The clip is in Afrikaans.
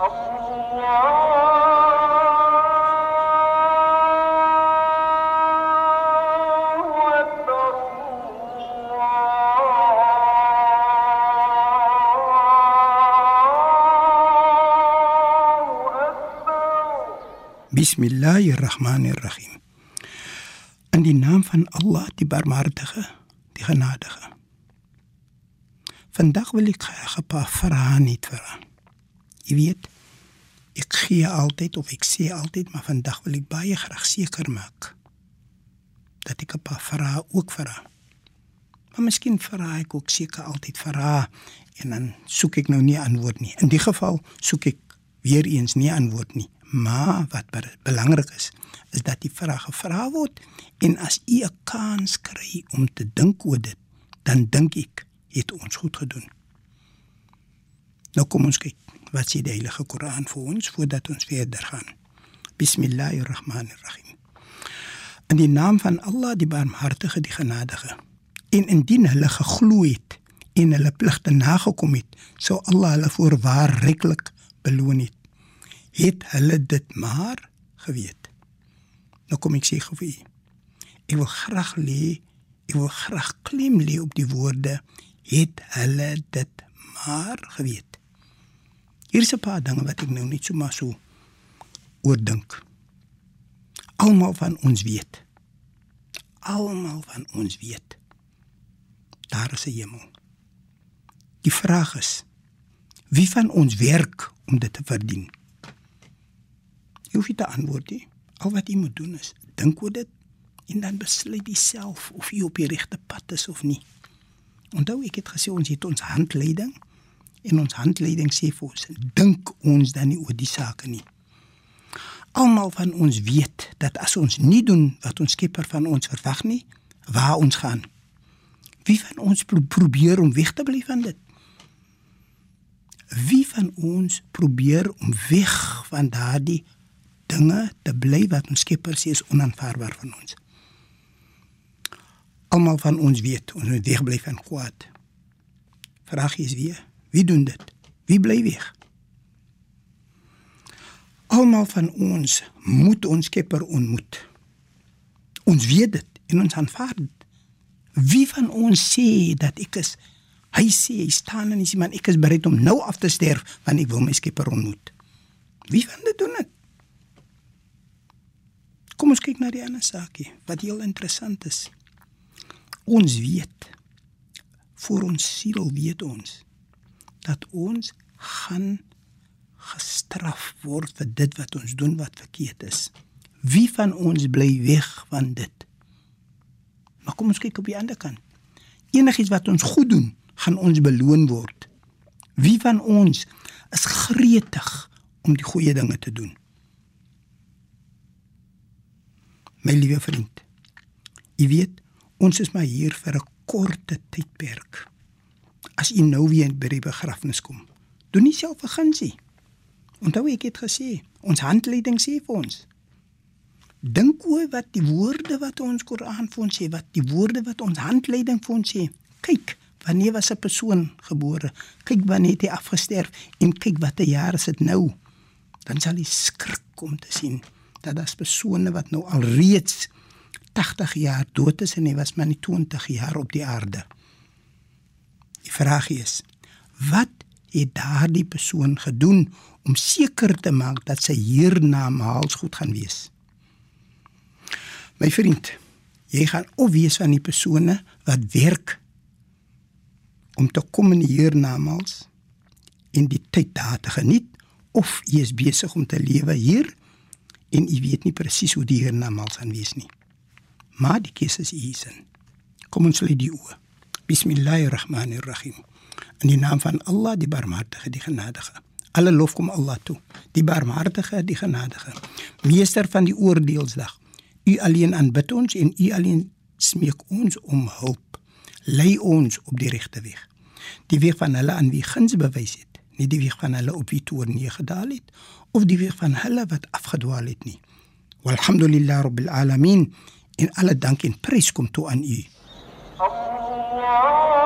بسم الله الرحمن الرحيم ان دي نام فان الله دي بارمارتغه دي غنادغه فان داغ ولي كخا خبا فرهاني تفران Jy weet, ek gee altyd of ek sê altyd, maar vandag wil ek baie graag seker maak dat ek 'n paar vrae ook vra. Maar miskien vra ek ook seker altyd vra en dan soek ek nou nie antwoord nie. In die geval soek ek weer eens nie antwoord nie. Maar wat be belangrik is, is dat die vraag gevra word en as u 'n kans kry om te dink oor dit, dan dink ek het ons goed gedoen. Nou kom ons kyk wat sê die Heilige Koran vir ons voordat ons verder gaan. Bismillahirrahmanirrahim. In die naam van Allah die Barmhartige, die Genadige. En indien hulle geglo het en hulle pligte nagekom het, sou Allah hulle voorwaar ryklik beloon het. Het hulle dit maar geweet. Nou kom ek sê gou vir u. Ek wil graag lê, ek wil graag klem lê op die woorde het hulle dit maar geweet. Hier is 'n paar dinge wat ek nou net so maar so oordink. Almal van ons weet. Almal van ons weet. Daar is 'n hemel. Die vraag is wie van ons werk om dit te verdien? Jy hoef nie te antwoord nie. Al wat jy moet doen is dink oor dit en dan besluit jy self of jy op die regte pad is of nie. Onthou ek het gesê ons het ons handleiding en ons handleiding sê vir ons dink ons dan nie oor die sake nie. Almal van ons weet dat as ons nie doen wat ons Skepper van ons verwag nie, waar ons gaan. Wie van ons pro probeer om weg te bly van dit? Wie van ons probeer om weg van daardie dinge te bly wat ons Skepper sê is onaanvaarbaar van ons? Almal van ons weet ons moet wegbly van kwaad. Vraag is wie? Wie doen dit? Wie bly weg? Almal van ons moet ons Skepper ontmoet. Ons weet dit en ons aanvaar dit. Wie van ons sê dat ek is hy sê hy staan en hy sê man ek is bereid om nou af te sterf want ek wil my Skepper ontmoet. Wie van dit doen dit? Kom ons kyk na die ander saakie wat heel interessant is. Ons weet vir ons siel weet ons dat ons gaan gestraf word vir dit wat ons doen wat verkeerd is. Wie van ons bly weg van dit? Maar kom ons kyk op die ander kant. Enigiets wat ons goed doen, gaan ons beloon word. Wie van ons is gretig om die goeie dinge te doen? My liewe vriend, jy weet, ons is maar hier vir 'n korte tydperk. As u nou weer by die begrafnis kom, doen nie self 'n gunsie. Onthou ek het gesê, ons handleiding sê vir ons. Dink oor wat die woorde wat ons Koran vir ons sê, wat die woorde wat ons handleiding vir ons sê. Kyk, wanneer was 'n persoon gebore? Kyk wanneer het hy afgesterf en kyk watter jaar is dit nou? Dan sal jy skrik om te sien dat daar's persone wat nou al reeds 80 jaar dood is en hy was maar net 20 jaar op die aarde. Die vraag is: wat het daardie persoon gedoen om seker te maak dat sy hiernamaals goed gaan wees? My vriend, jy gaan of wees van die persone wat werk om te kom in hiernamaals en die tyd daar te geniet of jy is besig om te lewe hier en jy weet nie presies hoe die hiernamaals gaan wees nie. Maar die keuse is hier sin. Kom ons lê die oë. Bismillahirrahmanirrahim. In die naam van Allah, die Barmhartige, die Genadige. Alle lof kom Allah toe. Die Barmhartige, die Genadige. Meester van die oordeelsdag. U alleen aanbid ons en u alleen smeek ons om hulp. Lei ons op die regte weg. Die weg van hulle aan wie guns bewys het, nie die weg van hulle op wie toer neergedaal het of die weg van hulle wat afgedwaal het nie. Walhamdulillah rabbil alamin. En alle dank en prys kom toe aan U. Wow.